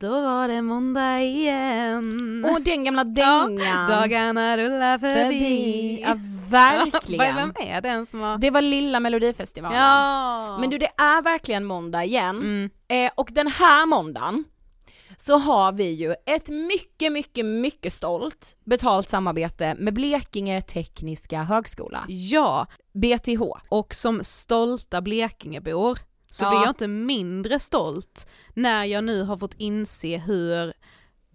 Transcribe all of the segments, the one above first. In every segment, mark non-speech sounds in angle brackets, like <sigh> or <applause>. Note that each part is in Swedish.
Då var det måndag igen. Och den gamla <laughs> dängan. Ja, dagarna rullar förbi. förbi. Ja, <laughs> verkligen. Vem är den som har... Det var lilla melodifestivalen. Ja. Men du det är verkligen måndag igen. Mm. Eh, och den här måndagen så har vi ju ett mycket, mycket, mycket stolt betalt samarbete med Blekinge Tekniska Högskola. Ja, BTH. Och som stolta Blekingebor så ja. blir jag inte mindre stolt när jag nu har fått inse hur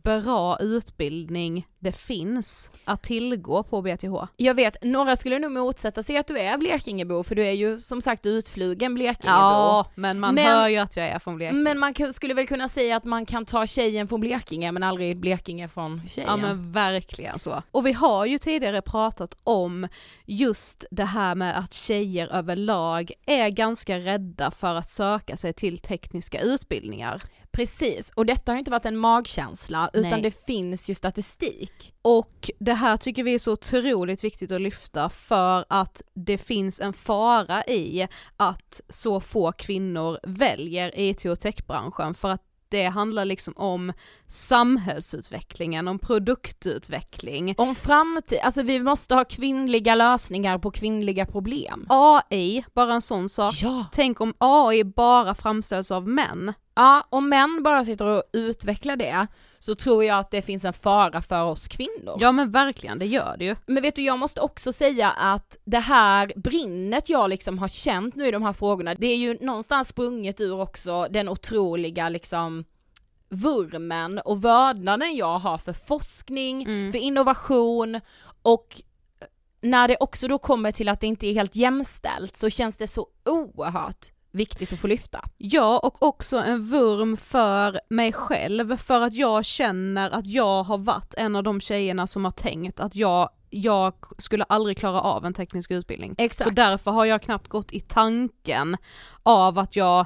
bra utbildning det finns att tillgå på BTH. Jag vet, några skulle nog motsätta sig att du är Blekingebo för du är ju som sagt utflugen Blekingebo. Ja, men man men, hör ju att jag är från Blekinge. Men man skulle väl kunna säga att man kan ta tjejen från Blekinge men aldrig Blekinge från tjejen. Ja men verkligen så. Och vi har ju tidigare pratat om just det här med att tjejer överlag är ganska rädda för att söka sig till tekniska utbildningar. Precis, och detta har inte varit en magkänsla utan Nej. det finns ju statistik. Och det här tycker vi är så otroligt viktigt att lyfta för att det finns en fara i att så få kvinnor väljer IT och techbranschen för att det handlar liksom om samhällsutvecklingen, om produktutveckling. Om framtid, alltså vi måste ha kvinnliga lösningar på kvinnliga problem. AI, bara en sån sak. Ja. Tänk om AI bara framställs av män. Ja, om män bara sitter och utvecklar det så tror jag att det finns en fara för oss kvinnor. Ja men verkligen, det gör det ju. Men vet du, jag måste också säga att det här brinnet jag liksom har känt nu i de här frågorna, det är ju någonstans sprunget ur också den otroliga liksom vurmen och vördnaden jag har för forskning, Mm. för innovation och när det också då kommer till att det inte är helt jämställt så känns det så oerhört viktigt att få lyfta. Ja, och också en vurm för mig själv, för att jag känner att jag har varit en av de tjejerna som har tänkt att jag jag skulle aldrig klara av en teknisk utbildning. Exakt. Så därför har jag knappt gått i tanken av att jag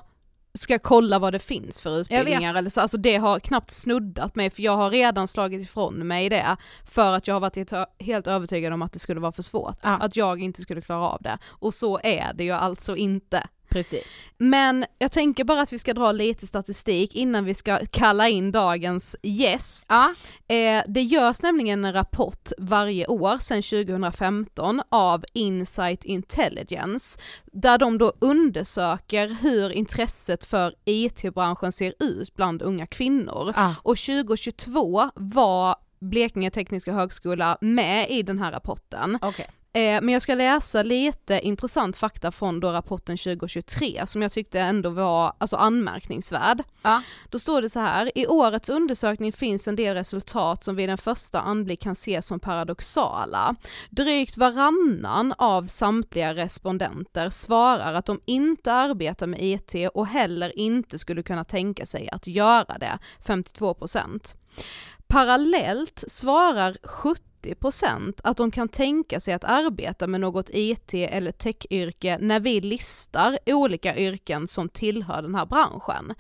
ska kolla vad det finns för utbildningar eller så, alltså det har knappt snuddat mig för jag har redan slagit ifrån mig det för att jag har varit helt- övertygad om att det skulle vara för svårt, Ja. att jag inte skulle klara av det. Och så är det ju alltså inte. Precis. Men jag tänker bara att vi ska dra lite statistik innan vi ska kalla in dagens gäst. Ja. Eh, det görs nämligen en rapport varje år sedan 2015 av Insight Intelligence där de då undersöker hur intresset för IT-branschen ser ut bland unga kvinnor. Ja. Och 2022 var Blekinge Tekniska Högskola med i den här rapporten. Okej. Eh, men jag ska läsa lite intressant fakta från då rapporten 2023 som jag tyckte ändå var alltså anmärkningsvärd. Ja. Då står det så här, i årets undersökning finns en del resultat som vid en första anblick kan ses som paradoxala. Drygt varannan av samtliga respondenter svarar att de inte arbetar med IT och heller inte skulle kunna tänka sig att göra det, 52%. Parallellt svarar 70% att de kan tänka sig att arbeta med något IT eller techyrke när vi listar olika yrken som tillhör den här branschen.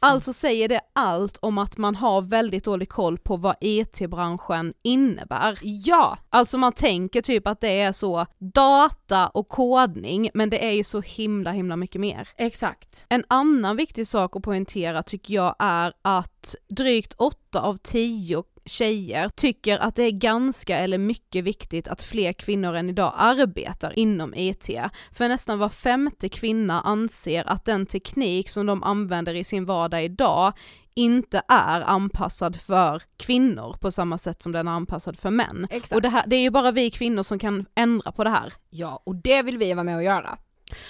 Alltså säger det allt om att man har väldigt dålig koll på vad IT-branschen innebär. Ja! Alltså man tänker typ att det är så data och kodning, men det är ju så himla himla mycket mer. Exakt. En annan viktig sak att poängtera tycker jag är att drygt 8 av 10 tjejer tycker att det är ganska eller mycket viktigt att fler kvinnor än idag arbetar inom IT. För nästan var femte kvinna anser att den teknik som de använder i sin vardag idag inte är anpassad för kvinnor på samma sätt som den är anpassad för män. Exakt. Och det, här, det är ju bara vi kvinnor som kan ändra på det här. Ja, och det vill vi vara med och göra.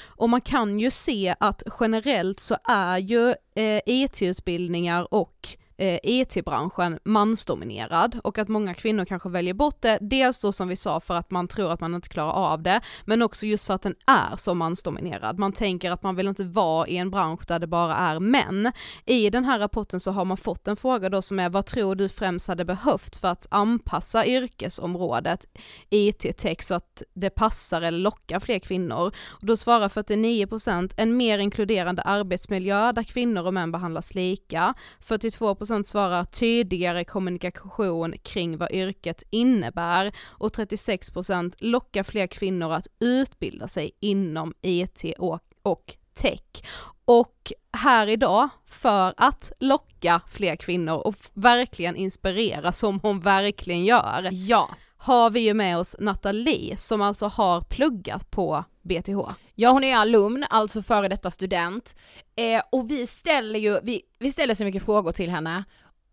Och man kan ju se att generellt så är ju eh, IT-utbildningar och eh, e IT-branschen mansdominerad och att många kvinnor kanske väljer bort det, dels då som vi sa för att man tror att man inte klarar av det, men också just för att den är så mansdominerad. Man tänker att man vill inte vara i en bransch där det bara är män. I den här rapporten så har man fått en fråga då som är vad tror du främst hade behövt för att anpassa yrkesområdet IT-tech så att det passar eller lockar fler kvinnor? Och då svarar 49% en mer inkluderande arbetsmiljö där kvinnor och män behandlas lika, 42% svarar tydligare kommunikation kring vad yrket innebär och 36% lockar fler kvinnor att utbilda sig inom IT och, och tech. Och här idag, för att locka fler kvinnor och verkligen inspirera som hon verkligen gör, Ja har vi ju med oss Nathalie som alltså har pluggat på BTH. Ja hon är alumn, alltså före detta student. Eh, och vi ställer ju, vi, vi ställer så mycket frågor till henne.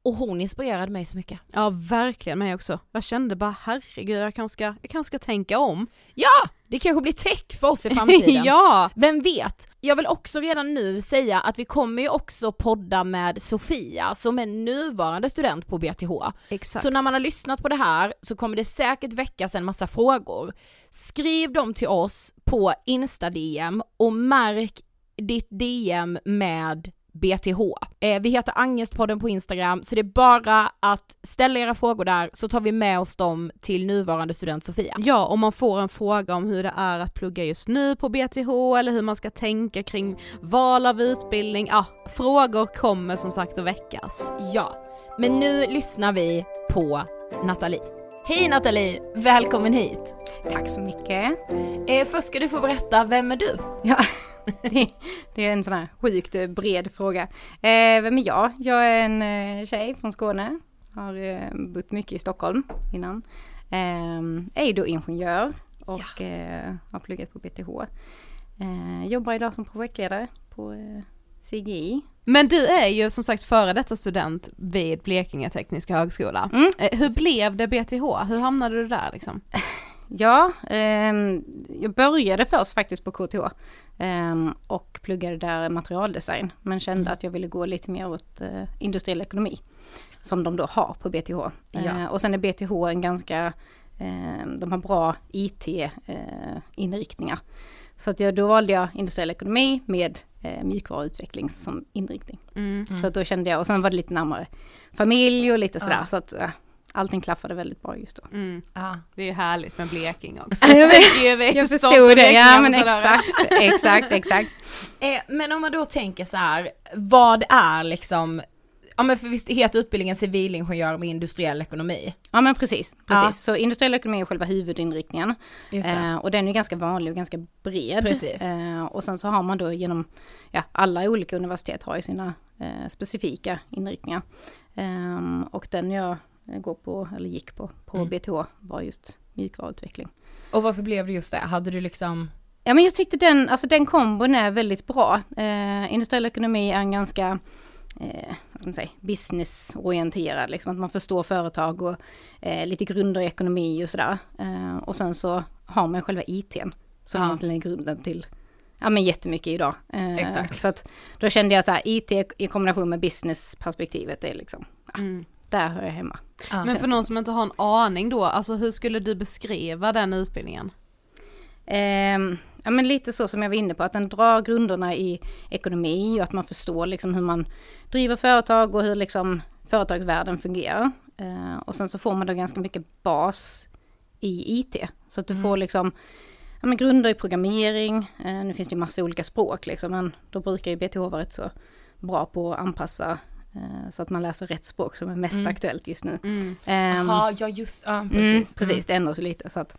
Och hon inspirerade mig så mycket. Ja verkligen mig också. Jag kände bara herregud jag kanske ska, jag kanske ska tänka om. Ja! Det kanske blir tech för oss i <laughs> framtiden. ja! Vem vet? Jag vill också redan nu säga att vi kommer ju också podda med Sofia som är nuvarande student på BTH. Exakt. Så när man har lyssnat på det här så kommer det säkert väckas en massa frågor. Skriv dem till oss på Insta-DM och märk ditt DM med BTH. Eh, vi heter Angestpodden på Instagram så det är bara att ställa era frågor där så tar vi med oss dem till nuvarande student Sofia. Ja, om man får en fråga om hur det är att plugga just nu på BTH eller hur man ska tänka kring val av utbildning, ja, frågor kommer som sagt att väckas. Ja, men nu lyssnar vi på Nathalie. Hej Nathalie, välkommen hit. Tack så mycket. Eh, först ska du få berätta, vem är du? Ja, <laughs> det, det är en sån här sjukt bred fråga. Eh, vem är jag? Jag är en eh, tjej från Skåne. Har eh, bott mycket i Stockholm innan. Eh, är ju då ingenjör och eh, har pluggat på BTH. Jobbar idag som projektledare på CGI. Men du är ju som sagt före detta student vid Blekinge Tekniska Högskola. Mm. Hur blev det BTH? Hur hamnade du där liksom? <laughs> Ja, ehm, jag började först faktiskt på KTH ehm, och pluggade där materialdesign men kände Mm. att jag ville gå lite mer åt eh, industriell ekonomi som de då har på BTH. Ja. Eh, och sen är BTH en ganska, ehm, de har bra IT-inriktningar. Så att jag, då valde jag industriell ekonomi med eh, mjukvaruutveckling som inriktning. Mm. Så att då kände jag, och sen var det lite närmare familj och lite sådär så att eh, allting klaffade väldigt bra just då. Mm. Ja. Det är ju härligt med Blekinge också. <laughs> Jag förstod det, ja men exakt, exakt, exakt. <laughs> Eh, men om man då tänker så här, vad är liksom, ja men för visst heter utbildningen civilingenjör med industriell ekonomi? Ja men precis, precis. Ja. Så industriell ekonomi är själva huvudinriktningen. Just det. Eh, och den är ganska vanlig och ganska bred. Precis. Eh, och sen så har man då genom, ja alla olika universitet har ju sina eh, specifika inriktningar. Ehm, och den jag går på, eller gick på, på Mm. BTH var just mjukvaruutveckling. Och varför blev det just det? Hade du liksom, Ja men jag tyckte den, alltså den kombon är väldigt bra. Eh, industriell ekonomi är en ganska, eh, vad ska man säga, businessorienterad, liksom att man förstår företag och eh, lite grunder i ekonomi och sådär. Eh, och sen så har man själva ITn som Ja. egentligen är grunden till Ja men jättemycket idag. Eh, Exakt. Så att då kände jag att så här, IT i kombination med businessperspektivet är liksom, ja, Mm. Där hör jag hemma. Men för någon som inte har en aning då, alltså hur skulle du beskriva den utbildningen? Ehm, ja men lite så som jag var inne på, att den drar grunderna i ekonomi och att man förstår liksom hur man driver företag och hur liksom företagsvärlden fungerar. Eh, och sen så får man då ganska mycket bas i IT. Så att du får liksom ja, men grunder i programmering, eh, nu finns det ju massa olika språk liksom, men då brukar ju BTH vara rätt så bra på att anpassa så att man läser rätt språk som är mest aktuellt just nu. Mm. Ehm, jaha, ja just, ja Mm, precis. precis, det ändras ju lite. Så att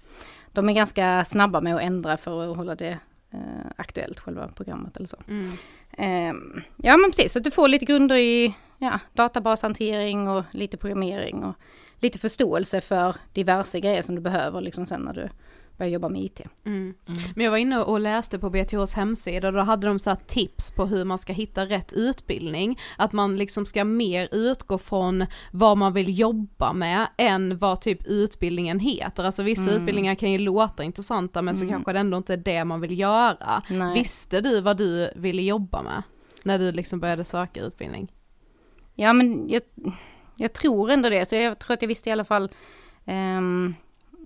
de är ganska snabba med att ändra för att hålla det eh, aktuellt, själva programmet eller så. Mm. Ehm, ja men precis, så att du får lite grunder i ja, databashantering och lite programmering och lite förståelse för diverse grejer som du behöver liksom sen när du börjar jobba med IT. Mm. Men jag var inne och läste på BTHs hemsida och då hade de så här tips på hur man ska hitta rätt utbildning. Att man liksom ska mer utgå från vad man vill jobba med än vad typ utbildningen heter. Alltså vissa Mm. utbildningar kan ju låta intressanta men så kanske det ändå inte är det man vill göra. Nej. Visste du vad du ville jobba med? När du liksom började söka utbildning? Ja men jag, jag tror ändå det, så jag tror att jag visste i alla fall um,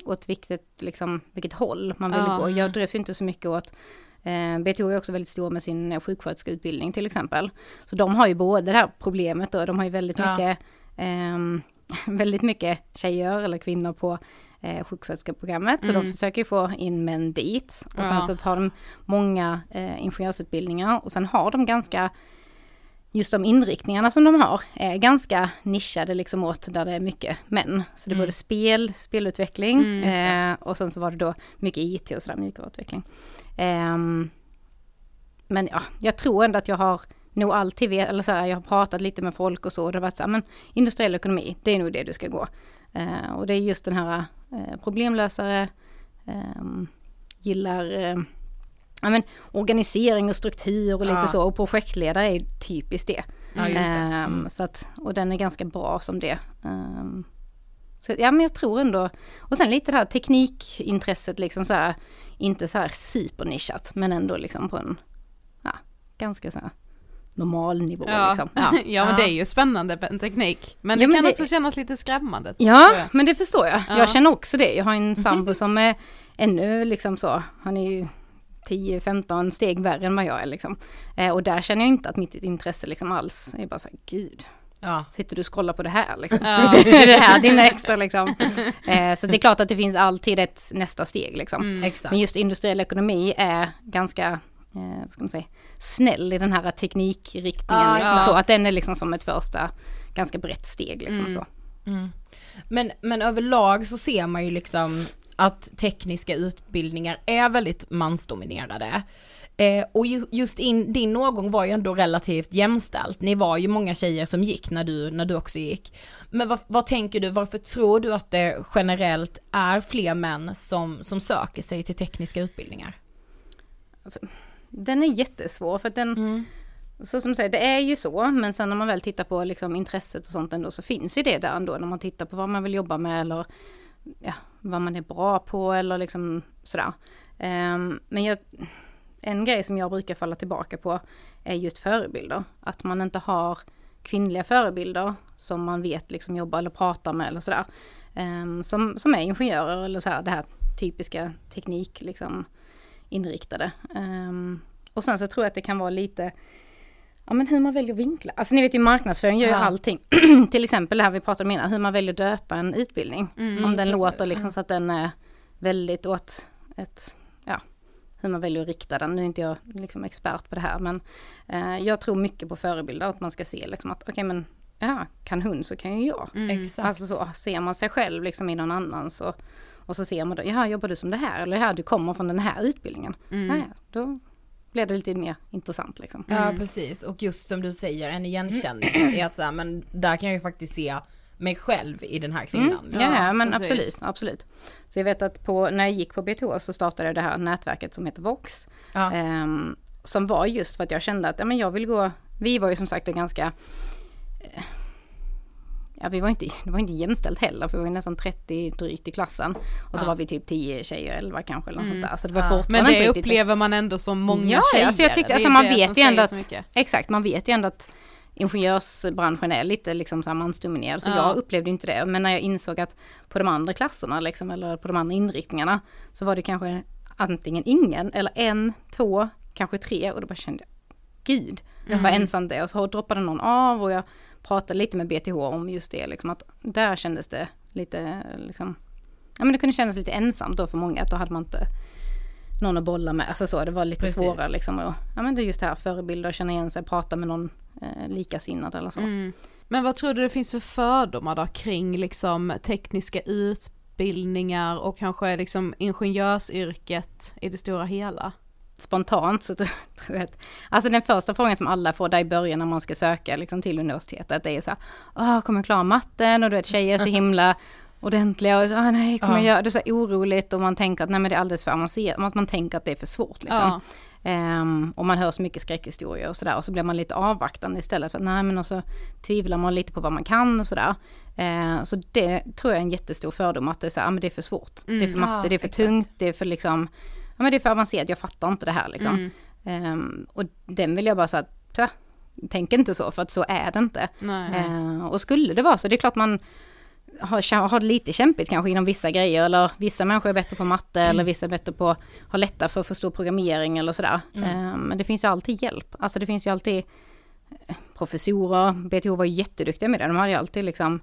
åt vilket, liksom, vilket håll man ville Ja. gå. Jag drevs inte så mycket åt eh, BTH är också väldigt stor med sin eh, sjuksköterskeutbildning till exempel. Så de har ju både det här problemet och de har ju väldigt Ja. mycket ehm, <laughs> väldigt mycket tjejer eller kvinnor på eh, sjuksköterskeprogrammet. Så de Mm. försöker ju få in män dit. Och sen Ja. så har de många eh, ingenjörsutbildningar och sen har de ganska just de inriktningarna som de har är ganska nischade liksom åt där det är mycket män. Så det är Mm. både spel, spelutveckling Mm, eh, och sen så var det då mycket IT och sådär, mjukvaruutveckling. Ehm, men ja, jag tror ändå att jag har nog alltid vet, eller så här, jag har pratat lite med folk och så och det har varit så här, men industriell ekonomi, det är nog det du ska gå. Eh, och det är just den här eh, problemlösare, ehm, gillar eh, ja, men, organisering och struktur och lite Ja. så. Och projektledare är typiskt det. Ja, det. Mm. så att, och den är ganska bra som det. Ehm, så ja men jag tror ändå, och sen lite det här teknikintresset liksom så här, inte så här supernischat men ändå liksom på en, ja, ganska så här normal nivå Ja, liksom. ja. <laughs> Ja. men det är ju spännande teknik. Men Ja, det men kan det- också kännas lite skrämmande. Ja, men det förstår jag. Ja. Jag känner också det. Jag har en sambo <laughs> som är ännu liksom så, han är ju 10-15 steg värre än vad jag är liksom. Eh, och där känner jag inte att mitt intresse liksom alls är bara så här, gud, Ja. sitter du och scrollar på det här liksom? Ja. <laughs> det här, dina extra liksom. Eh, så det är klart att det finns alltid ett nästa steg liksom. Mm. Men just industriell ekonomi är ganska, eh, vad ska man säga, snäll i den här teknikriktningen. Ja, liksom, ja. så att den är liksom som ett första ganska brett steg liksom Mm. så. Mm. Men, men överlag så ser man ju liksom att tekniska utbildningar är väldigt mansdominerade. Eh, och ju, just in, din årgång var ju ändå relativt jämställt. Ni var ju många tjejer som gick när du, när du också gick. Men vad, vad tänker du, varför tror du att det generellt är fler män som, som söker sig till tekniska utbildningar? Den är jättesvår för att den, Mm. så som du säger, det är ju så, men sen när man väl tittar på liksom intresset och sånt ändå så finns ju det där ändå när man tittar på vad man vill jobba med eller ja, vad man är bra på eller liksom sådär. Ehm, men jag, en grej som jag brukar falla tillbaka på är just förebilder. Att man inte har kvinnliga förebilder som man vet liksom jobbar eller pratar med eller sådär. Ehm, som, som är ingenjörer eller så här, det här typiska teknik liksom inriktade. Ehm, och sen så tror jag att det kan vara lite Ja men hur man väljer vinklar. Alltså ni vet i marknadsföring gör ju ja. allting. <clears throat> Till exempel det här vi pratade om innan, hur man väljer döpa en utbildning. Mm, om den låter liksom så att den är väldigt åt ett, ja, hur man väljer att rikta den. Nu är inte jag liksom expert på det här men eh, jag tror mycket på förebilder, att man ska se liksom att okej okay, men ja, kan hon så kan ju jag. Mm. Alltså så, ser man sig själv liksom i någon annan så och så ser man då, ja jobbar du som det här eller här du kommer från den här utbildningen. Mm. Ja, då blir det lite mer intressant liksom. Mm. Ja precis och just som du säger en igenkänning är att så men där kan jag ju faktiskt se mig själv i den här kvinnan. Mm. Ja, ja men precis. absolut, absolut. Så jag vet att på, när jag gick på BTH så startade jag det här nätverket som heter Vox. Ja. Eh, som var just för att jag kände att ja, men jag vill gå, vi var ju som sagt ganska eh, ja vi var inte, <laughs> det var inte jämställt heller för vi var nästan 30 drygt i klassen. Och så ja. var vi typ 10 tjejer, 11 kanske eller något mm. sånt där. Så det var ja. Men det upplever man ändå som många ja, tjejer. Ja, alltså jag tyckte, alltså man vet ju ändå att, exakt man vet ju ändå att ingenjörsbranschen är lite liksom så mansdominerad. Så ja. jag upplevde inte det. Men när jag insåg att på de andra klasserna liksom, eller på de andra inriktningarna så var det kanske antingen ingen eller en, två, kanske tre och då bara kände jag, gud, mm. vad ensamt det är. Och så droppade någon av och jag pratade lite med BTH om just det, liksom att där kändes det lite, liksom, ja men det kunde kännas lite ensamt då för många, att då hade man inte någon att bolla med, alltså så, det var lite Precis. svårare liksom. Och, ja men det är just det här, förebilder, känna igen sig, prata med någon eh, likasinnad eller så. Mm. Men vad tror du det finns för fördomar då kring liksom tekniska utbildningar och kanske liksom ingenjörsyrket i det stora hela? Spontant så tror jag att, <laughs> alltså den första frågan som alla får där i början när man ska söka liksom till universitetet, det är så här, Åh, kommer jag klara matten? Och du vet tjejer är så himla ordentliga och ah, nej, kommer ja. jag göra det? är så oroligt och man tänker att nej men det är alldeles för avancerat, man, man tänker att det är för svårt liksom. Ja. Um, och man hör så mycket skräckhistorier och sådär och så blir man lite avvaktande istället för att nej men och så tvivlar man lite på vad man kan och sådär. Uh, så det tror jag är en jättestor fördom att det är så här, ah, men det är för svårt. Mm, det är för mm. matte, ja, det är för exakt. tungt, det är för liksom ja men det är för avancerat, jag fattar inte det här liksom. Mm. Um, och den vill jag bara säga, tänk inte så, för att så är det inte. Uh, och skulle det vara så, det är klart man har, har lite kämpigt kanske inom vissa grejer, eller vissa människor är bättre på matte, mm. eller vissa är bättre på, har lättare för att förstå programmering eller sådär. Mm. Uh, men det finns ju alltid hjälp, alltså det finns ju alltid eh, professorer, BTH var jätteduktiga med det, de hade ju alltid liksom,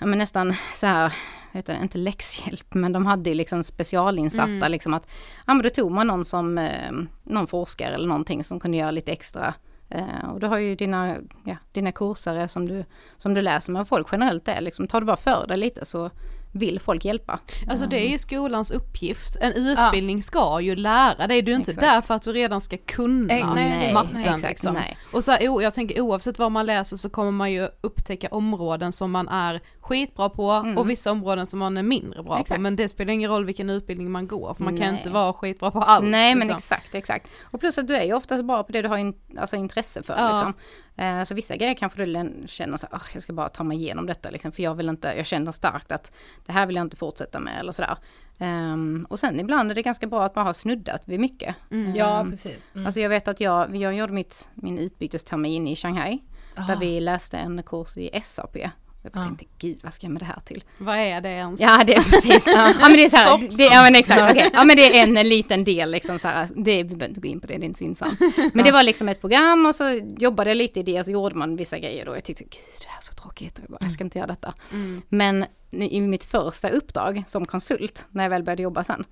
ja men nästan så här heter det, inte läxhjälp, men de hade liksom specialinsatta mm. liksom att, ja men då tog man någon som, eh, någon forskare eller någonting som kunde göra lite extra Uh, och du har ju dina, ja, dina kursare som du, som du läser med folk generellt är liksom, tar du bara för dig lite så vill folk hjälpa. Alltså det är ju skolans uppgift, en utbildning ja. ska ju lära dig, du är inte exakt. där för att du redan ska kunna eh, nej, matten. Nej, exakt, liksom. nej. Och så här, jag tänker oavsett vad man läser så kommer man ju upptäcka områden som man är skitbra på mm. och vissa områden som man är mindre bra exakt. på. Men det spelar ingen roll vilken utbildning man går för man Nej. kan inte vara skitbra på allt. Nej liksom. men exakt, exakt. Och plus att du är ju oftast bra på det du har in, alltså intresse för. Ja. Liksom. Eh, så vissa grejer kanske du känner så oh, jag ska bara ta mig igenom detta liksom, för jag vill inte, jag känner starkt att det här vill jag inte fortsätta med eller sådär. Um, och sen ibland är det ganska bra att man har snuddat vid mycket. Mm. Um, ja precis. Mm. Alltså jag vet att jag, jag gjorde mitt, min utbytestermin i Shanghai. Aha. Där vi läste en kurs i SAP, jag ja. tänkte, gud vad ska jag med det här till? Vad är det ens? Ja det är precis, <laughs> ja, men det är så här, det, ja men exakt, okay. ja men det är en liten del liksom så här, det, vi behöver inte gå in på det, det är inte så intressant. Men det var liksom ett program och så jobbade jag lite i det, så gjorde man vissa grejer då, jag tyckte, gud det här är så tråkigt, jag, bara, jag ska inte göra detta. Mm. Men i mitt första uppdrag som konsult, när jag väl började jobba sen,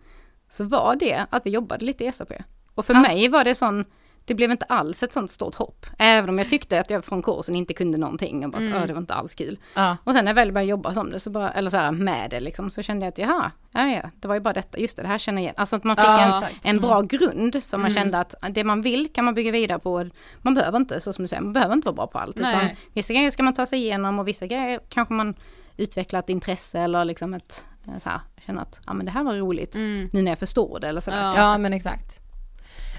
så var det att vi jobbade lite i SAP. Och för ja. mig var det sån, det blev inte alls ett sånt stort hopp. Även om jag tyckte att jag från kursen inte kunde någonting och bara mm. så, det var inte alls kul. Ja. Och sen när jag väl började jobba som det, så bara, eller så här, med det liksom, så kände jag att jaha, ja, ja, det var ju bara detta, just det, det här känner jag igen. Alltså att man fick ja, en, en bra mm. grund som man mm. kände att det man vill kan man bygga vidare på. Man behöver inte, så som du säger, man behöver inte vara bra på allt. Nej. Utan vissa grejer ska man ta sig igenom och vissa grejer kanske man utvecklar ett intresse eller liksom ett, så här, känna att ja men det här var roligt mm. nu när jag förstår det eller sådär. Ja, ja men exakt.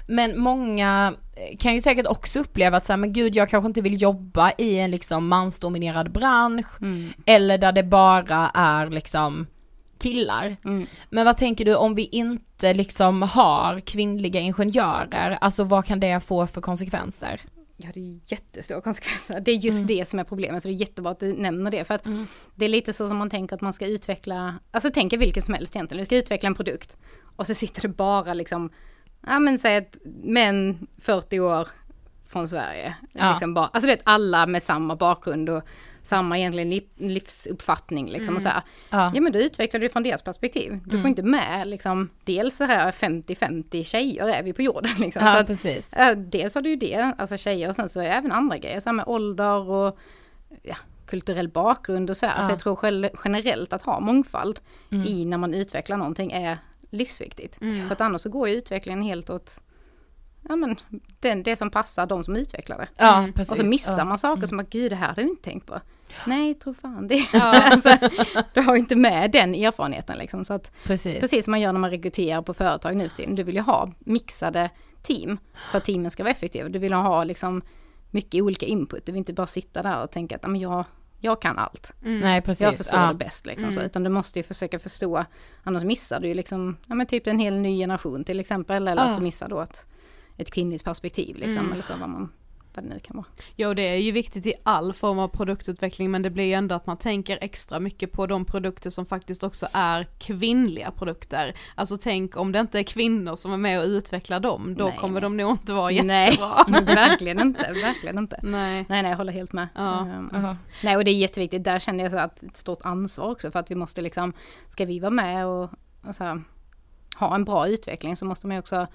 Men många kan ju säkert också uppleva att säga men gud jag kanske inte vill jobba i en liksom mansdominerad bransch mm. eller där det bara är liksom killar. Mm. Men vad tänker du om vi inte liksom har kvinnliga ingenjörer, alltså vad kan det få för konsekvenser? Ja det är jättestora konsekvenser. Det är just Mm. det som är problemet, så det är jättebra att du nämner det. För att det är lite så som man tänker att man ska utveckla, alltså tänker vilken som helst egentligen, du ska utveckla en produkt. Och så sitter det bara liksom, ja men säg att män 40 år från Sverige. Ja. Liksom bara, alltså det alla med samma bakgrund och samma egentligen li- livsuppfattning liksom. Och så här. Ja. Ja men då utvecklar du från deras perspektiv. Du får inte med liksom, dels så här 50-50 tjejer är vi på jorden liksom. så Ja, att, precis. Dels har du ju det, alltså tjejer och sen så är det även andra grejer, så här med ålder och ja, kulturell bakgrund och så här. Ja. Så jag tror generellt att ha mångfald Mm. i när man utvecklar någonting är livsviktigt. För att annars så går ju utvecklingen helt åt ja, men, den, det som passar de som utvecklar det. Ja, precis. Och så missar ja. man saker som att gud det här hade jag inte tänkt på. Nej, tro fan det. <laughs> alltså, du har ju inte med den erfarenheten liksom. Så att, Precis. Precis som man gör när man rekryterar på företag nu tiden. Du vill ju ha mixade team för att teamen ska vara effektiva. Du vill ha liksom mycket olika input. Du vill inte bara sitta där och tänka att "Ja, men jag, jag kan allt. Nej precis. Jag förstår ja. det bäst liksom. Så, utan du måste ju försöka förstå. Annars missar du ju liksom, ja men typ en hel ny generation till exempel. Eller Ja. att du missar då ett, ett kvinnligt perspektiv liksom. Eller så vad man, vad det nu kan vara. Jo det är ju viktigt i all form av produktutveckling men det blir ju ändå att man tänker extra mycket på de produkter som faktiskt också är kvinnliga produkter. Alltså tänk om det inte är kvinnor som är med och utvecklar dem, då Nej, kommer nej. de nog inte vara Nej, jättebra. <laughs> verkligen inte, verkligen inte. Nej. Nej, nej, jag håller helt med. Ja. Ja. Nej, och det är jätteviktigt. Där känner jag så att ett stort ansvar också för att vi måste liksom, ska vi vara med och, och så här, ha en bra utveckling så måste man ju också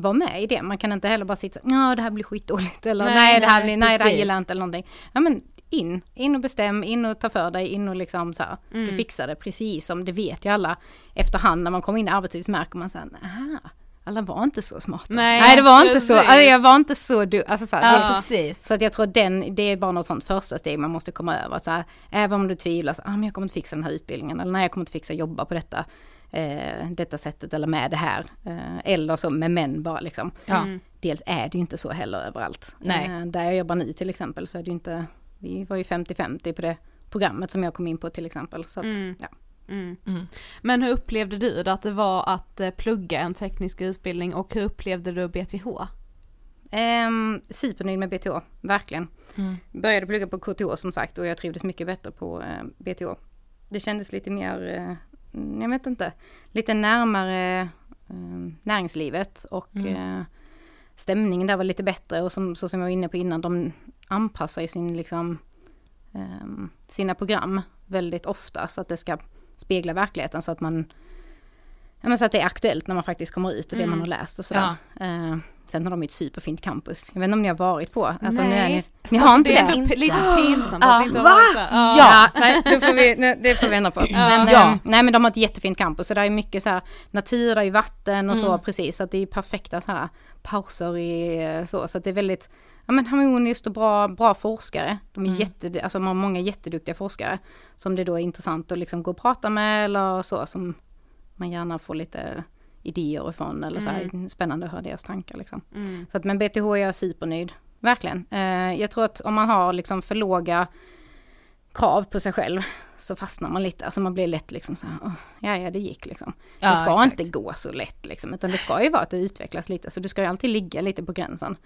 vara med i det. Man kan inte heller bara sitta ja det här blir skitdåligt eller nej, Nej, det här nej, blir, nej det här precis. gillar jag inte eller någonting. Ja men in, in och bestäm, in och ta för dig, in och liksom så här, Mm. du fixar det precis som det vet ju alla efterhand när man kommer in i arbetslivet så märker man så här, aha, alla var inte så smarta. Nej, det var inte så, precis. alltså, jag var inte så du, alltså så här, Ja, det- precis. så att jag tror den, det är bara något sånt första steg man måste komma över. Så här, även om du tvivlar, så, ah, men jag kommer inte fixa den här utbildningen, eller nej jag kommer inte fixa jobba på detta, eh, detta sättet eller med det här. Eh, eller så med män bara liksom. Ja. Dels är det ju inte så heller överallt. Nej. Eh, där jag jobbar nu till exempel så är det ju inte, vi var ju 50-50 på det programmet som jag kom in på till exempel. Så att, Mm. ja. Mm. Mm. Men hur upplevde du det att det var att eh, plugga en teknisk utbildning och hur upplevde du BTH? Ehm, supernöjd med BTH, verkligen. Mm. Började plugga på KTH som sagt och jag trivdes mycket bättre på eh, BTH. Det kändes lite mer, eh, mm, jag vet inte, lite närmare eh, näringslivet och eh, stämningen där var lite bättre och som, så som jag var inne på innan, de anpassar ju sin, liksom, ehm, sina program väldigt ofta så att det ska spegla verkligheten så att man Ja men så att det är aktuellt när man faktiskt kommer ut och det man har läst och sådär. Eh, sen har de ett superfint campus. Jag vet inte om ni har varit på? Alltså, Nej. Ni, ni, ni har inte det det? är p- lite <gasps> pinsamt Ja. att vi inte har Va? varit där. Ja, nej, det får vi, nu- det får vi ändra på. Men, Ja. eh, nej men de har ett jättefint campus så det är mycket så här natur, det är vatten och så precis. Så att det är perfekta så här pauser i eh, så. Så att det är väldigt ja, men harmoniskt och bra, bra forskare. De är jätte, alltså har många jätteduktiga forskare. Som det då är intressant att liksom gå och prata med eller så. Som man gärna får lite idéer ifrån eller så här, spännande att höra deras tankar liksom. Mm. Så att med BTH är jag supernöjd, verkligen. Eh, jag tror att om man har liksom för låga krav på sig själv så fastnar man lite, alltså man blir lätt liksom så här, "Åh, ja ja det gick liksom. Ja, det ska exakt. inte gå så lätt liksom, utan det ska ju vara att det utvecklas lite, så du ska ju alltid ligga lite på gränsen.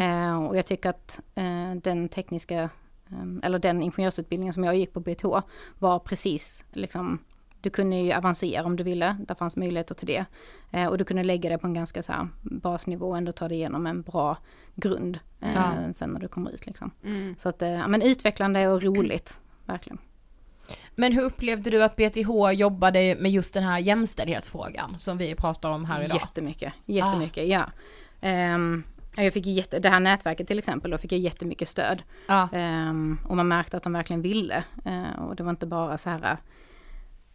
Eh, och jag tycker att eh, den tekniska, eh, eller den ingenjörsutbildningen som jag gick på BTH var precis liksom du kunde ju avancera om du ville, där fanns möjligheter till det. Eh, och du kunde lägga det på en ganska så här basnivå och ändå ta dig igenom en bra grund eh, Ja. sen när du kommer ut liksom. Mm. Så att, eh, men utvecklande och roligt, <clears throat> verkligen. Men hur upplevde du att BTH jobbade med just den här jämställdhetsfrågan som vi pratar om här idag? Jättemycket, jättemycket, ja. Ehm, jag fick jätte, det här nätverket till exempel, då fick jag jättemycket stöd. Ja. Ehm, och man märkte att de verkligen ville. Ehm, och det var inte bara så här,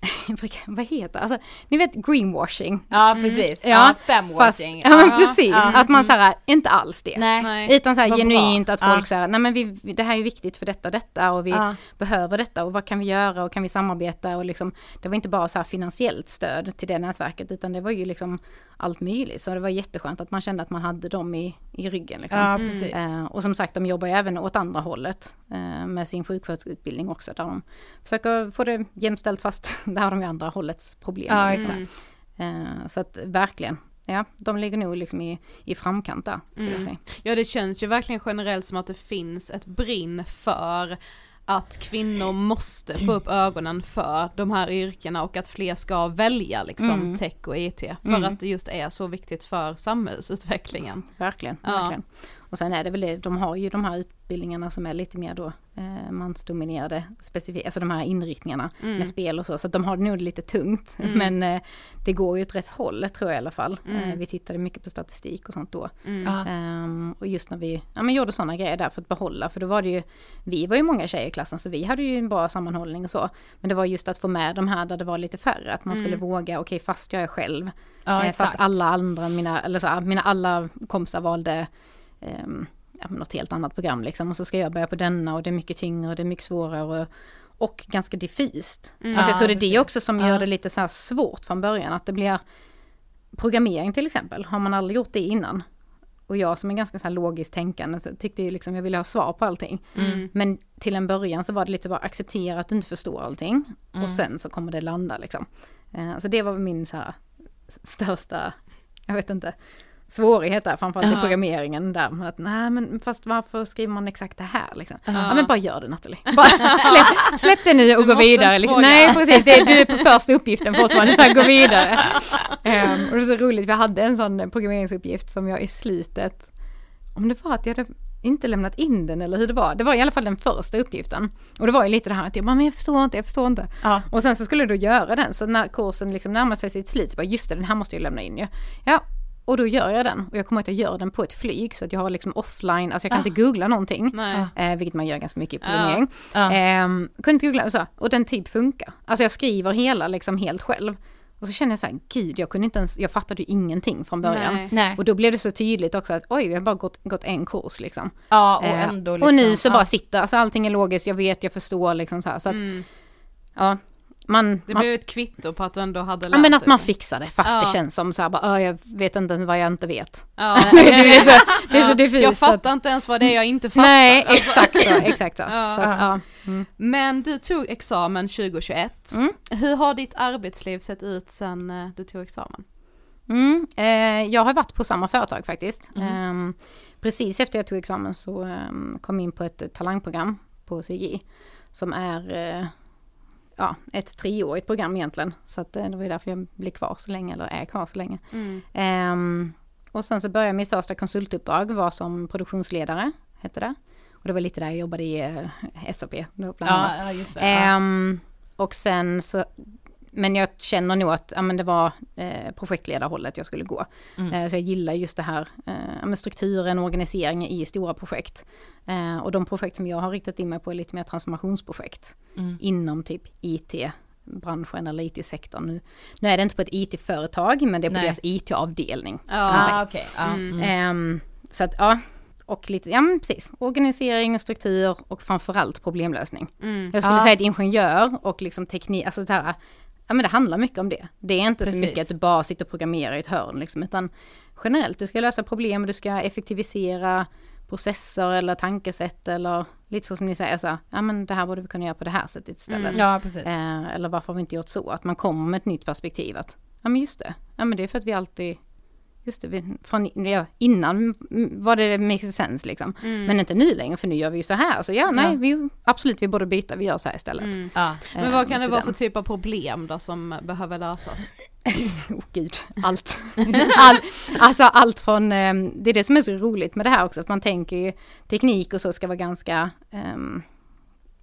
<laughs> vad heter? Alltså, ni vet greenwashing. Ja precis, ja, Ja, femwashing. Fast, <laughs> ja men precis, att man så här, inte alls det. Nej. Utan så här Vad genuint bra. att folk Ja. säger, nej men vi, det här är viktigt för detta och detta och vi Ja. behöver detta och vad kan vi göra och kan vi samarbeta och liksom, det var inte bara så finansiellt stöd till det nätverket utan det var ju liksom allt möjligt. Så det var jätteskönt att man kände att man hade dem i, i ryggen. Liksom. Ja precis. Eh, och som sagt, de jobbar ju även åt andra hållet eh, med sin sjuksköterskeutbildning också, där de försöker få det jämställt fast <laughs> där har de ju andra hållets problem. Ja, liksom. Eh, så att verkligen, ja, de ligger nog liksom i, i framkant där, säga. Ja det känns ju verkligen generellt som att det finns ett brinn för att kvinnor måste få upp ögonen för de här yrkena och att fler ska välja liksom Mm. tech och IT för Mm. att det just är så viktigt för samhällsutvecklingen. Verkligen, Ja. verkligen. Och sen är det väl det, de har ju de här utbildningarna som är lite mer då eh, mansdominerade, specifikt, alltså de här inriktningarna Mm. med spel och så, så att de har det nog lite tungt. <laughs> Men eh, det går ju åt rätt håll tror jag i alla fall. Mm. Eh, vi tittade mycket på statistik och sånt då. Ehm, och just när vi ja, men gjorde sådana grejer där för att behålla, för då var det ju, vi var ju många tjejer i klassen så vi hade ju en bra sammanhållning och så. Men det var just att få med de här där det var lite färre, att man skulle våga, okej fast jag är själv, Ja, eh, fast alla andra, mina, eller så, mina alla kompisar valde ja, men något helt annat program liksom. Och så ska jag börja på denna och det är mycket tyngre och det är mycket svårare och, och ganska diffust. Alltså Ja, jag tror det är det också som gör det lite så svårt från början, att det blir programmering till exempel, har man aldrig gjort det innan. Och jag som är ganska så här logiskt tänkande så tyckte jag liksom jag ville ha svar på allting. Mm. Men till en början så var det lite bara acceptera att du inte förstår allting. Mm. Och sen så kommer det landa liksom. Eh, Så det var min så här största, jag vet inte, svårighet där, framförallt i Ja. programmeringen där. Att, nej men fast varför skriver man exakt det här liksom? Ja. Ja men bara gör det Nathalie. <laughs> Bara släpp, släpp det nu och Du gå vidare. Liksom. Nej precis, det, du är på första uppgiften fortfarande, gå vidare. <laughs> Ehm, och det är så roligt, vi hade en sån programmeringsuppgift som jag i slutet, om det var att jag hade inte lämnat in den eller hur det var. Det var i alla fall den första uppgiften. Och det var ju lite det här att jag bara, men jag förstår inte, jag förstår inte. Ja. Och sen så skulle då göra den, så när kursen liksom närmar sig sitt slut så bara, just det, den här måste jag lämna in ju. Ja, och då gör jag den. Och jag kommer att jag gör den på ett flyg så att jag har liksom offline, alltså jag kan inte googla någonting. Eh, vilket man gör ganska mycket i programmering. Ja. Ehm, kunde inte googla och så. Och den typ funkar. Alltså jag skriver hela liksom helt själv. Och så känner jag så här, gud jag kunde inte ens, jag fattade ju ingenting från början. Nej. Nej. Och då blev det så tydligt också att oj, vi har bara gått, gått en kurs liksom. Ja, och Eh, ändå och liksom, nu så ja. bara sitter, alltså allting är logiskt, jag vet, jag förstår liksom så här. Så att, Mm. ja, man, Det man blev ett kvitto på att du ändå hade lärt ja, men att man fixar det, fast Ja. det känns som så här, bara, "Ö, jag vet inte ens vad jag inte vet. Ja. <laughs> det är så, det är så diffust. Jag fattar inte ens vad det är jag inte fattar. Nej, Alltså. exakt så, <laughs> exakt så. Så att. Mm. Men du tog examen 2021. Mm. Hur har ditt arbetsliv sett ut sen eh, du tog examen? Mm, eh, jag har varit på samma företag faktiskt. Ehm, precis efter jag tog examen så ehm, kom jag in på ett eh, talangprogram på CGI. Som är eh, ja, ett treårigt program egentligen. Så att, eh, det var ju därför jag blev kvar så länge, eller är kvar så länge. Mm. Ehm, och sen så började mitt första konsultuppdrag var som produktionsledare, hette det. Och det var lite där jag jobbade i eh, SAP. Bland annat. Ja. Ehm, och sen så, men jag känner nog att ja, men det var eh, projektledarhållet jag skulle gå. Mm. Eh, så jag gillar just det här eh, men strukturen och organiseringen i stora projekt. Eh, och de projekt som jag har riktat in mig på är lite mer transformationsprojekt Mm. inom typ IT branschen eller IT-sektorn. Nu, nu är det inte på ett IT-företag men det är på Nej. deras IT-avdelning. Ah, okej. Ja. Mm. Mm. Ehm, så att ja, och lite, ja men precis, organisering och struktur och framförallt problemlösning. Mm. Jag skulle Ja. säga att ingenjör och liksom teknik, alltså det här, ja men det handlar mycket om det. Det är inte så Precis. mycket att du bara sitter och programmerar i ett hörn liksom, utan generellt, du ska lösa problem och du ska effektivisera processer eller tankesätt eller lite så som ni säger så här, ja men det här borde vi kunna göra på det här sättet istället. Mm. Ja, precis. Eh, eller varför har vi inte gjort så? Att man kommer med ett nytt perspektiv. Att, ja men just det, ja men det är för att vi alltid, just det, från, ja, innan mm, var det makes sense liksom. Men inte nu längre för nu gör vi ju så här. Så ja, nej, Ja. Vi, absolut vi borde byta, vi gör så här istället. Mm. Ja. Men vad kan Eh, det vara för typ av problem då som behöver lösas? <laughs> Oh gud, allt. <laughs> All, alltså allt från, eh, det är det som är så roligt med det här också, att man tänker ju teknik och så ska vara ganska, ehm,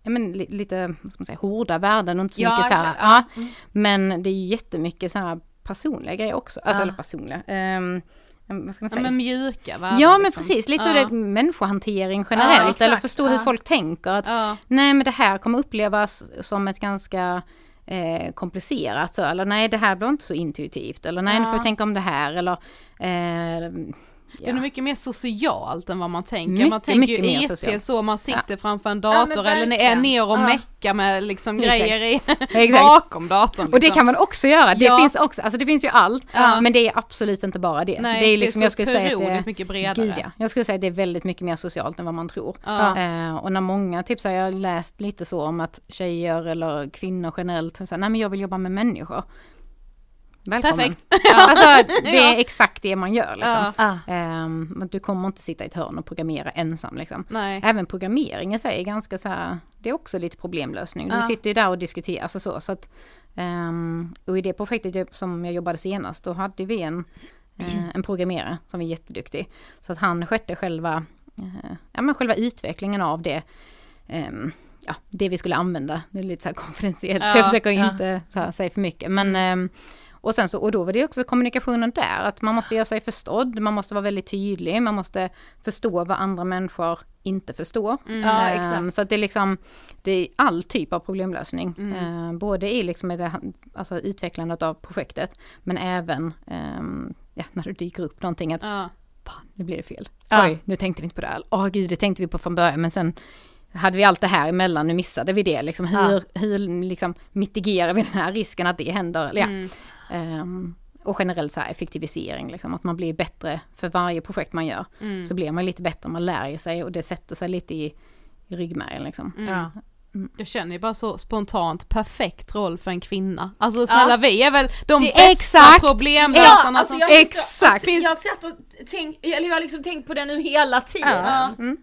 ja men li, lite, vad ska man säga, hårda värden och inte så Ja, mycket så här, ja. ja. Men det är ju jättemycket så här personliga grejer också, alltså Ja. eller personliga, ehm, vad ska man Ja, säga? men mjuka värden Ja men liksom. precis, lite så Ja. det människohantering Ja, generellt, exakt, eller förstå hur ja. folk tänker. Att, Ja. nej men det här kommer upplevas som ett ganska eh, komplicerat så, eller nej det här blir inte så intuitivt, eller nej nu får Ja. vi tänka om det här, eller eh, Det är nog mycket mer socialt än vad man tänker. Mycket, man tänker ju IT socialt. så, man sitter Ja. framför en Ja, dator eller är ner och Ja. meckar med liksom grejer i, <laughs> bakom datorn. Och det liksom. kan man också göra, det Ja. finns också, alltså det finns ju allt, Ja. men det är absolut inte bara det. Nej, det är det liksom, är jag så skulle säga att det är, mycket bredare. Gud, ja. Jag skulle säga att det är väldigt mycket mer socialt än vad man tror. Ja. Eh, och när många, typ så har jag läst lite så om att tjejer eller kvinnor generellt, så här, nej men jag vill jobba med människor. Välkommen. Perfekt. Alltså <laughs> det är Ja. exakt det man gör liksom. Ja. Men du kommer inte sitta i ett hörn och programmera ensam liksom. Nej. Även programmering i sig är ganska så här, det är också lite problemlösning. Du Ja. sitter ju där och diskuterar, alltså så. så att, ehm, och i det projektet som jag jobbade senast, då hade vi en, eh, en programmerare som var jätteduktig. Så att han skötte själva, eh, ja, men själva utvecklingen av det. ehm, ja, det vi skulle använda, det är lite så här konfidentiellt, så Ja, jag försöker ja. inte så här, säga för mycket. Men, ehm, och, sen så, och då var det också kommunikationen där, att man måste göra sig förstådd, man måste vara väldigt tydlig, man måste förstå vad andra människor inte förstår. Ja, Ehm, exakt. Så att det är liksom, det är all typ av problemlösning. Mm. Ehm, både i liksom det, alltså utvecklandet av projektet, men även ehm, ja, när det dyker upp någonting att Ja. nu blir det fel. Ja. Oj, nu tänkte vi inte på det här. Åh gud, det tänkte vi på från början, men sen hade vi allt det här emellan, nu missade vi det. Liksom, hur hur liksom, mitigerar vi den här risken att det händer? Eller, ja. Mm. Ehm, och generellt så här effektivisering, liksom, att man blir bättre för varje projekt man gör. Mm. Så blir man lite bättre, man lär sig och det sätter sig lite i, i ryggmärgen. Liksom. Ja. Jag känner ju bara så spontant perfekt roll för en kvinna. Alltså snälla vi är väl de Det- bästa Exakt. problemlösarna alltså, som jag, Exakt. Jag har sett och tänkt, eller jag har liksom tänkt på det nu hela tiden. Ja. Mm.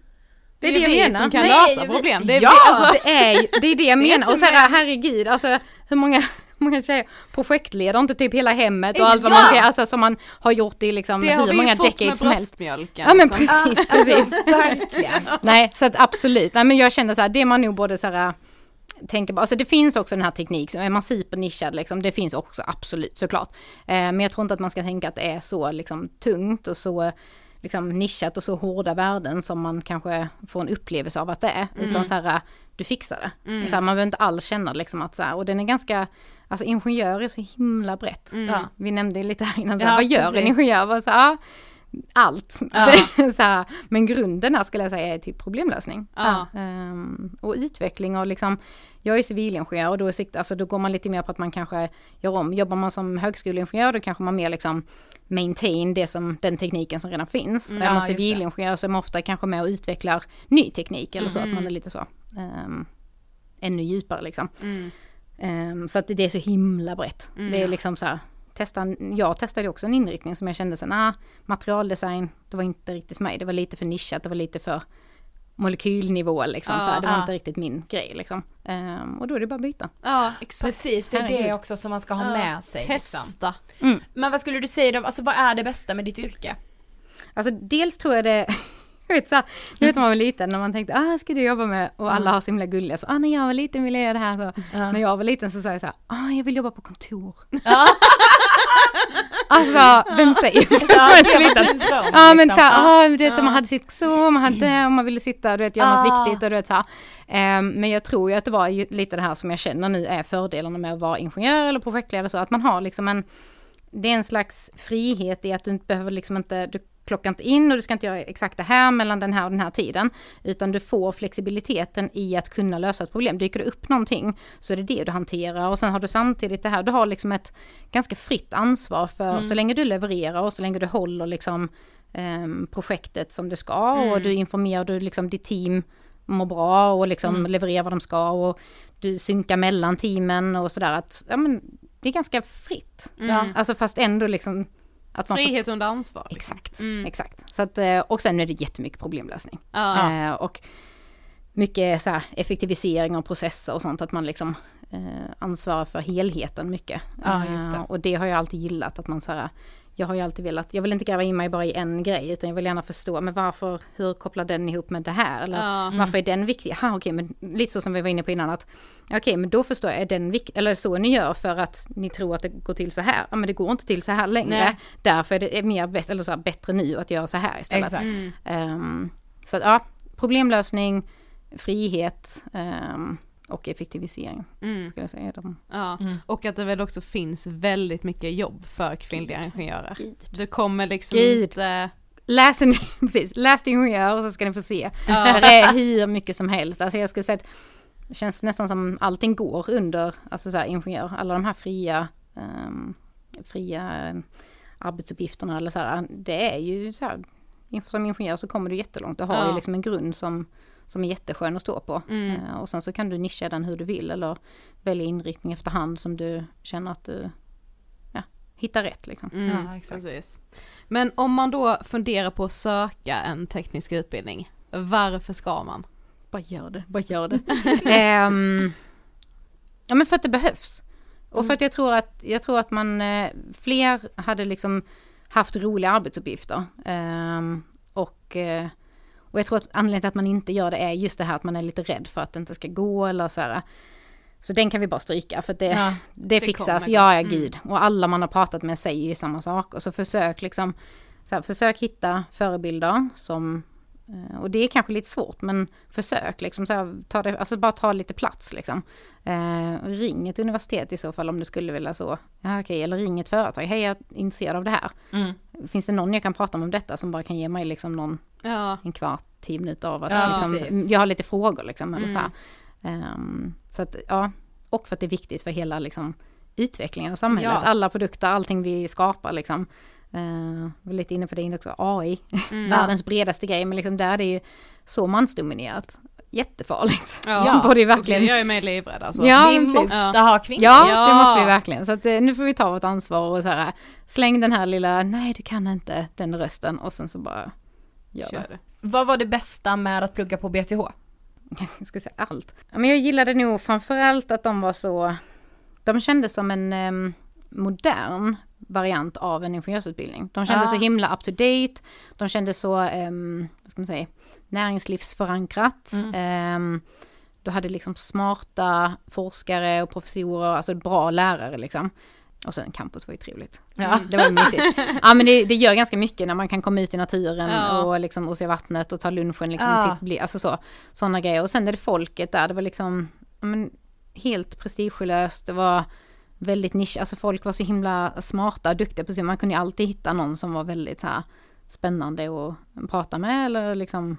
Det är Det det är jag vi menar. som kan Nej, lösa vi- problem. Det är Ja! vi, alltså, Det är, det är det jag Det menar. Och så här, herregud, alltså hur många, <laughs> många tjejer projektleder inte typ hela hemmet och allt vad Exakt! man ska, alltså som man har gjort i liksom det har hur vi många ju fått med decades som helst. bröstmjölken. Ja men liksom. precis, precis. Verkligen. <laughs> Nej, så att absolut. Nej men jag känner så här, det man nog både så här tänker på, alltså det finns också den här teknik, är man supernischad liksom, det finns också absolut såklart. Eh, men jag tror inte att man ska tänka att det är så liksom tungt och så liksom nischat och så hårda värden som man kanske får en upplevelse av att det är. Utan så här, du fixar det. Så här, man behöver inte alls känna liksom att så här, och den är ganska, alltså ingenjör är så himla brett. Ja. Vi nämnde ju lite här innan, så här, Ja, vad gör precis. en ingenjör? Bara Så här, allt. Ja. så här, men grunden här skulle jag säga är typ problemlösning. Ja. Ehm, och utveckling och liksom, jag är civilingenjör och då, är sikt, alltså, då går man lite mer på att man kanske gör om. Jobbar man som högskoleingenjör då kanske man mer liksom maintain det som, den tekniken som redan finns. Mm, är man civilingenjör så är man ofta kanske med och utvecklar ny teknik eller så, Mm. att man är lite så. Um, ännu djupare liksom. Mm. Ehm, så att det är så himla brett. Det är liksom så här, testa, jag testade också en inriktning som jag kände sen, ah, materialdesign, det var inte riktigt för mig, det var lite för nischat, det var lite för molekylnivå liksom, Ja, så här, det var ja. inte riktigt min grej liksom. Ehm, och då är det bara att byta. Ja exakt. Precis, det är det Herregud. också som man ska ha Ja, med sig. Liksom. Testa. Men vad skulle du säga då, alltså vad är det bästa med ditt yrke? Alltså dels tror jag det, <laughs> så här, nu vet man var liten när man tänkte, ah ska du jobba med, och alla har så himla gulliga, så ah när jag var liten ville jag göra det här så. När jag var liten så sa jag så här, ah jag vill jobba på kontor. Ja. <laughs> Alltså, vem säger så? <laughs> Ja, liten. Ja men liksom. så här, Ja. ah, du vet, man hade sitt så, man hade, om man ville sitta, du vet, göra Ah. något viktigt och du vet så här. Ehm, men jag tror ju att det var lite det här som jag känner nu är fördelarna med att vara ingenjör eller projektledare så, att man har liksom en, det är en slags frihet i att du inte behöver liksom inte, du klockar inte in och du ska inte göra exakt det här mellan den här och den här tiden. Utan du får flexibiliteten i att kunna lösa ett problem. Dyker det upp någonting så är det det du hanterar och sen har du samtidigt det här, du har liksom ett ganska fritt ansvar för så länge du levererar och så länge du håller liksom ehm, projektet som det ska och du informerar du liksom ditt team mår bra och liksom levererar vad de ska och du synkar mellan teamen och sådär att ja, men, det är ganska fritt. Ja. Alltså fast ändå liksom att man får Frihet under ansvar. Liksom. Exakt, Mm. exakt. Så att, eh, och sen är det jättemycket problemlösning. Ja. Eh, och mycket så här, effektivisering av processer och sånt, att man liksom eh, ansvarar för helheten mycket. Just det. Och det har jag alltid gillat, att man så här, jag har ju alltid velat, jag vill inte gräva in mig bara i en grej, utan jag vill gärna förstå, men varför, hur kopplar den ihop med det här? Eller Ja. varför är den viktig? Ha, okej, men lite så som vi var inne på innan, att okej, men då förstår jag, är den viktig, eller så ni gör för att ni tror att det går till så här? Ja, men det går inte till så här längre. Nej. Därför är det mer bättre, eller så här, bättre nu att göra så här istället. Exakt. Mm. Ehm, så att, ja, problemlösning, frihet ehm, och effektivisering. Mm. Skulle jag säga. De, Ja. Mm. Och att det väl också finns väldigt mycket jobb för kvinnliga ingenjörer. Gud. Det kommer liksom Gud. inte läs, en, <laughs> precis, läs till ingenjör och så ska ni få se. <laughs> Det är hur mycket som helst. Alltså jag skulle säga att det känns nästan som allting går under alltså så här, ingenjör. Alla de här fria, um, fria um, arbetsuppgifterna eller så här, det är ju så här, som ingenjör så kommer du jättelångt. Du har Ja. ju liksom en grund som, som är jätteskön att stå på. Mm. Eh, och sen så kan du nischa den hur du vill eller välja inriktning efterhand som du känner att du ja, hittar rätt liksom. Mm, Ja, exakt. Precis. Men om man då funderar på att söka en teknisk utbildning, varför ska man? Bara gör det, bara gör det. <laughs> <laughs> Ehm, ja men för att det behövs. Och för att jag tror att, jag tror att man, eh, fler hade liksom haft roliga arbetsuppgifter. Ehm, och, eh, och jag tror att anledningen till att man inte gör det är just det här att man är lite rädd för att det inte ska gå eller så här. Så den kan vi bara stryka för det, Ja, det, det fixas, ja ja gud. Och alla man har pratat med säger ju samma sak. Och så försök liksom, så här, försök hitta förebilder som och det är kanske lite svårt men försök liksom, så här, ta det, alltså bara ta lite plats liksom. Eh, ring ett universitet i så fall om du skulle vilja så. Ja, okej, eller ring ett företag, hej jag är intresserad av det här. Mm. Finns det någon jag kan prata med om detta som bara kan ge mig liksom någon, Ja, en kvart, tio minuter av att Ja, liksom, jag har lite frågor liksom. Eller Mm. så här. Ehm, så att ja, och för att det är viktigt för hela liksom, utvecklingen av samhället. Alla produkter, allting vi skapar liksom. Uh, var lite inne på det också, AI, Mm. <laughs> världens bredaste grej, men liksom där är det ju så mansdominerat. Jättefarligt. ja. <laughs> Borde verkligen... jag ju med livrädd alltså. Ja, vi precis. måste Ja. ha kvinnor. Ja, Ja. det måste vi verkligen. Så att, eh, nu får vi ta vårt ansvar och så här, släng den här lilla, nej du kan inte, den rösten och sen så bara gör det. Kör det. Vad var det bästa med att plugga på BTH? <laughs> jag skulle säga allt. Men jag gillade nog framförallt att de var så, de kändes som en em, modern variant av en ingenjörsutbildning. De kändes Ah. så himla up to date, de kändes så, um, vad ska man säga, näringslivsförankrat. Em, du hade liksom smarta forskare och professorer, alltså bra lärare liksom. Och sen campus var ju trevligt. Ja. Det var mysigt. <laughs> Ja men det, det gör ganska mycket när man kan komma ut i naturen Ja. och liksom och se vattnet och ta lunchen liksom. Ja. bli- alltså så, sådana grejer. Och sen är det folket där, det var liksom ja, men, helt prestigelöst. Det var väldigt nisch, alltså folk var så himla smarta och duktiga på sig. Man kunde ju alltid hitta någon som var väldigt så här spännande att prata med eller liksom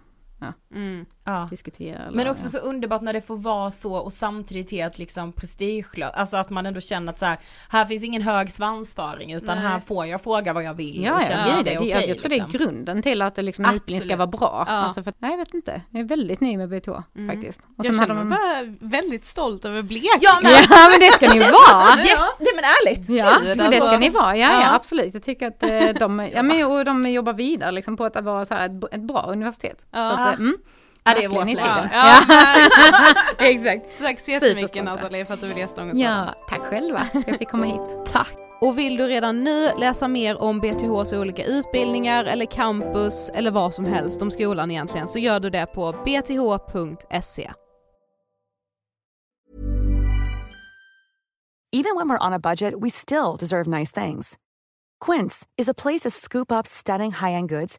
Mm. Ja. diskutera. Eller, Men också så underbart när det får vara så och samtidigt helt liksom prestigelöst. Alltså att man ändå känner att så här, här finns ingen hög svansföring utan Nej. här får jag fråga vad jag vill. Ja, och ja, det att det. är det okej, alltså, jag tror det är liksom. grunden till att det liksom, en utbildning ska vara bra. Ja. Alltså för, nej, jag vet inte. Jag är väldigt ny med BTH faktiskt. Och Jag sen känner hade mig de... bara väldigt stolt över Blekinge. Ja, men, Ja, men det ska ni <laughs> vara! ja. Nej men ärligt! Ja, Gud, men det ska alltså. ni vara. Ja, ja, Ja. absolut. Jag tycker att eh, de, <laughs> ja, men, och de jobbar vidare liksom, på att vara så här, ett, ett bra universitet. Ja. Så att, eh, mm, Ja det är vårt läge. Ja, <laughs> Ja, <laughs> exakt. Tack så jättemycket. Nathalie för att du ville gästa Ja, tack själva för att jag fick komma hit. <laughs> Tack! Och vill du redan nu läsa mer om BTHs olika utbildningar eller campus eller vad som helst om skolan egentligen så gör du det på bth.se. Even when we're on a budget, we still deserve nice things. Quince is a place to scoop up stunning high-end goods